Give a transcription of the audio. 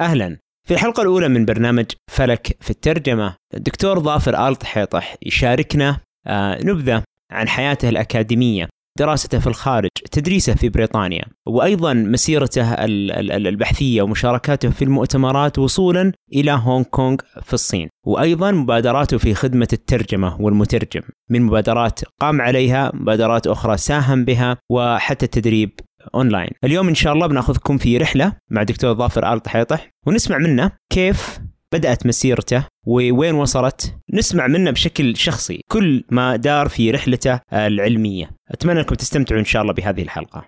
أهلا. في الحلقة الأولى من برنامج فلك في الترجمة الدكتور ظافر آل طحيطح يشاركنا آه، نبذة عن حياته الأكاديمية دراسته في الخارج تدريسه في بريطانيا وأيضا مسيرته ال- ال- البحثية ومشاركاته في المؤتمرات وصولا إلى هونغ كونغ في الصين وأيضا مبادراته في خدمة الترجمة والمترجم من مبادرات قام عليها مبادرات أخرى ساهم بها وحتى التدريب أونلاين. اليوم إن شاء الله بناخذكم في رحلة مع دكتور ظافر آل طحيطح ونسمع منه كيف بدأت مسيرته ووين وصلت. نسمع منه بشكل شخصي كل ما دار في رحلته العلمية. أتمنى أنكم تستمتعوا إن شاء الله بهذه الحلقة.